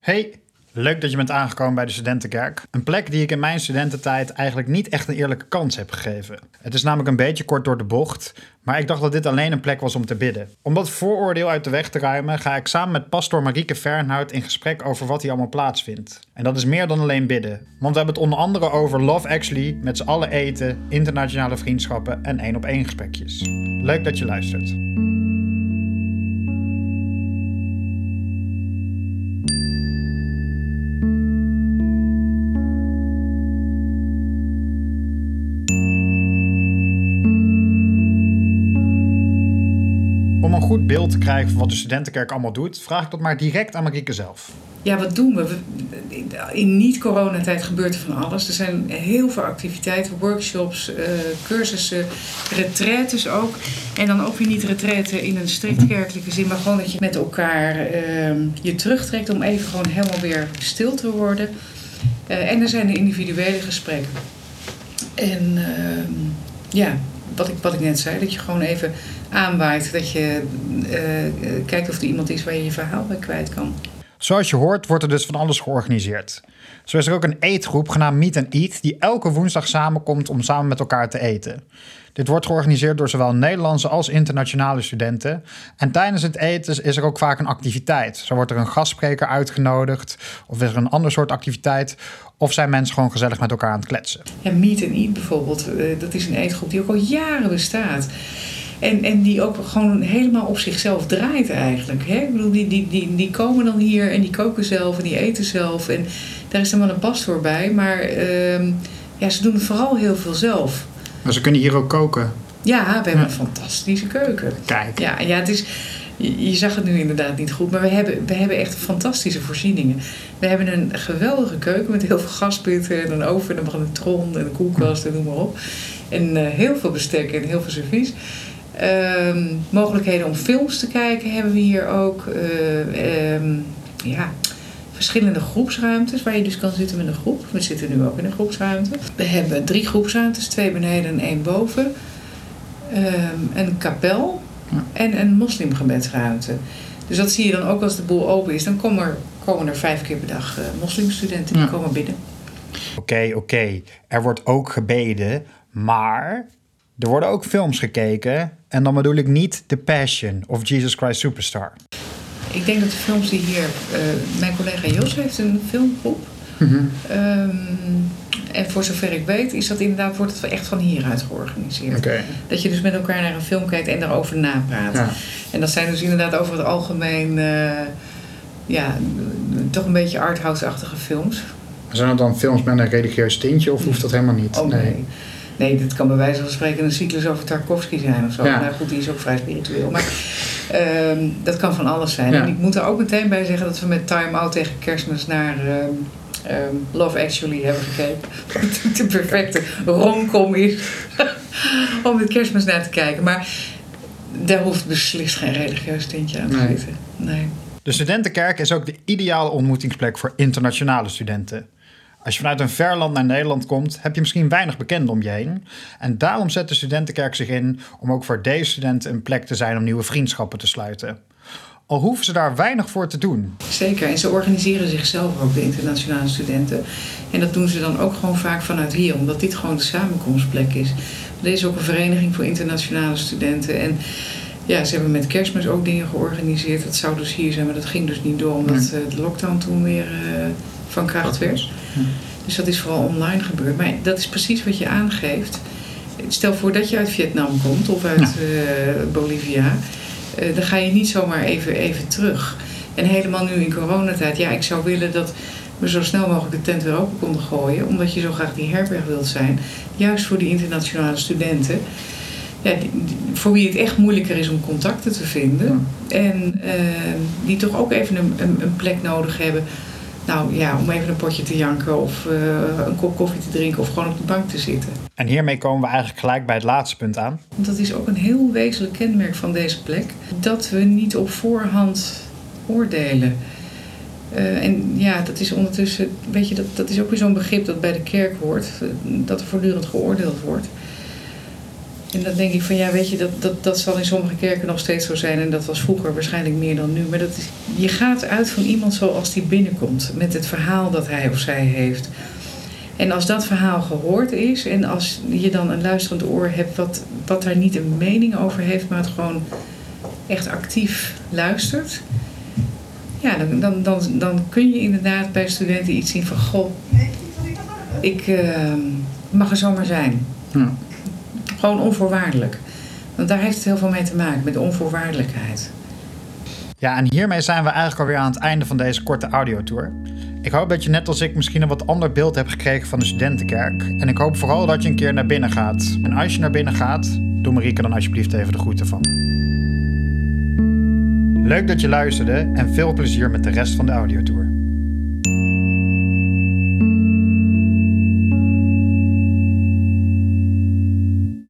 Hey, leuk dat je bent aangekomen bij de Studentenkerk. Een plek die ik in mijn studententijd eigenlijk niet echt een eerlijke kans heb gegeven. Het is namelijk een beetje kort door de bocht, maar ik dacht dat dit alleen een plek was om te bidden. Om dat vooroordeel uit de weg te ruimen, ga ik samen met pastor Marieke Fernhout in gesprek over wat hier allemaal plaatsvindt. En dat is meer dan alleen bidden, want we hebben het onder andere over Love Actually, met z'n allen eten, internationale vriendschappen en één op één gesprekjes. Leuk dat je luistert. Goed beeld te krijgen van wat de studentenkerk allemaal doet, vraag ik dat maar direct aan Marieke zelf. Ja, wat doen we? In niet-coronatijd gebeurt er van alles. Er zijn heel veel activiteiten, workshops, eh, cursussen, retraites ook. En dan ook weer niet retraite in een strikt kerkelijke zin, maar gewoon dat je met elkaar eh, je terugtrekt om even gewoon helemaal weer stil te worden. Eh, en er zijn de individuele gesprekken. En ehm, ja, wat ik, wat ik net zei, dat je gewoon even aanwaait. Dat je eh, eh, kijkt of er iemand is waar je je verhaal bij kwijt kan. Zoals je hoort, wordt er dus van alles georganiseerd. Zo is er ook een eetgroep genaamd Meet and Eat, die elke woensdag samenkomt om samen met elkaar te eten. Dit wordt georganiseerd door zowel Nederlandse als internationale studenten. En tijdens het eten is er ook vaak een activiteit. Zo wordt er een gastspreker uitgenodigd, of is er een ander soort activiteit, of zijn mensen gewoon gezellig met elkaar aan het kletsen. Ja, Meet and Eat bijvoorbeeld, eh, dat is een eetgroep die ook al jaren bestaat. En, en die ook gewoon helemaal op zichzelf draait eigenlijk. Hè? Ik bedoel, die, die, die, die komen dan hier en die koken zelf en die eten zelf. En daar is dan wel een pastoor bij. Maar ehm, ja, ze doen vooral heel veel zelf. Maar ze kunnen hier ook koken. Ja, we hebben Ja. een fantastische keuken. Kijk. Ja, ja het is, je zag het nu inderdaad niet goed, maar we hebben, we hebben echt fantastische voorzieningen. We hebben een geweldige keuken met heel veel gaspitten en een oven en een tron en een koelkast en noem maar op. En eh, heel veel bestek en heel veel servies. Ehm, mogelijkheden om films te kijken hebben we hier ook. Eh, ehm, ja, verschillende groepsruimtes waar je dus kan zitten met een groep. We zitten nu ook in een groepsruimte. We hebben drie groepsruimtes, twee beneden en één boven. Ehm, een kapel en een moslimgebedsruimte. Dus dat zie je dan ook als de boel open is. Dan komen er, komen er vijf keer per dag eh, moslimstudenten die Ja. komen binnen. Oké, oké. Er wordt ook gebeden, maar er worden ook films gekeken. En dan bedoel ik niet The Passion of Jesus Christ Superstar. Ik denk dat de films die hier... eh, mijn collega Jos heeft een filmgroep. Ehm, en voor zover ik weet is dat inderdaad, wordt het echt van hieruit georganiseerd. Dat je dus met elkaar naar een film kijkt en daarover napraat. Ja. En dat zijn dus inderdaad over het algemeen... eh, ja, toch een beetje arthouse-achtige films. Zijn dat dan films met een religieus tintje of hoeft dat helemaal niet? Oh nee. Nee, dit kan bij wijze van spreken een cyclus over Tarkovsky zijn of zo. Ja. Nou goed, die is ook vrij spiritueel. Maar ehm, dat kan van alles zijn. Ja. En ik moet er ook meteen bij zeggen dat we met Time Out tegen kerstmis naar ehm, ehm, Love Actually hebben gekeken. Wat natuurlijk de perfecte romcom is om met kerstmis naar te kijken. Maar daar hoeft beslist geen religieus tintje aan te Nee. zitten. Nee. De studentenkerk is ook de ideale ontmoetingsplek voor internationale studenten. Als je vanuit een ver land naar Nederland komt, heb je misschien weinig bekenden om je heen. En daarom zet de studentenkerk zich in om ook voor deze studenten een plek te zijn om nieuwe vriendschappen te sluiten. Al hoeven ze daar weinig voor te doen. Zeker, en ze organiseren zichzelf ook, de internationale studenten. En dat doen ze dan ook gewoon vaak vanuit hier, omdat dit gewoon de samenkomstplek is. Er is ook een vereniging voor internationale studenten. En ja, ze hebben met kerstmis ook dingen georganiseerd. Dat zou dus hier zijn, maar dat ging dus niet door, omdat eh, de lockdown toen weer eh, van kracht werd. Dus dat is vooral online gebeurd. Maar dat is precies wat je aangeeft. Stel voor dat je uit Vietnam komt of uit eh, Bolivia. Eh, dan ga je niet zomaar even, even terug. En helemaal nu in coronatijd. Ja, ik zou willen dat we zo snel mogelijk de tent weer open konden gooien. Omdat je zo graag die herberg wilt zijn. Juist voor die internationale studenten. Ja, die- voor wie het echt moeilijker is om contacten te vinden. En eh, die toch ook even een, een, een plek nodig hebben. Nou ja, om even een potje te janken of eh, een kop koffie te drinken of gewoon op de bank te zitten. En hiermee komen we eigenlijk gelijk bij het laatste punt aan. Dat is ook een heel wezenlijk kenmerk van deze plek. Dat we niet op voorhand oordelen. Eh, en ja, dat is ondertussen, weet je, dat, dat is ook weer zo'n begrip dat bij de kerk hoort. eh, Dat er voortdurend geoordeeld wordt. En dan denk ik van ja, weet je, dat, dat, dat zal in sommige kerken nog steeds zo zijn. En dat was vroeger waarschijnlijk meer dan nu. Maar dat je gaat uit van iemand zoals die binnenkomt. Met het verhaal dat hij of zij heeft. En als dat verhaal gehoord is. En als je dan een luisterend oor hebt wat, wat daar niet een mening over heeft. Maar het gewoon echt actief luistert. Ja, dan, dan, dan, dan kun je inderdaad bij studenten iets zien van... Goh, ik uh, mag er zomaar zijn. Ja. Gewoon onvoorwaardelijk. Want daar heeft het heel veel mee te maken, met de onvoorwaardelijkheid. Ja, en hiermee zijn we eigenlijk alweer aan het einde van deze korte audiotour. Ik hoop dat je net als ik misschien een wat ander beeld hebt gekregen van de studentenkerk. En ik hoop vooral dat je een keer naar binnen gaat. En als je naar binnen gaat, doe Marieke dan alsjeblieft even de groeten van. Leuk dat je luisterde en veel plezier met de rest van de audiotour.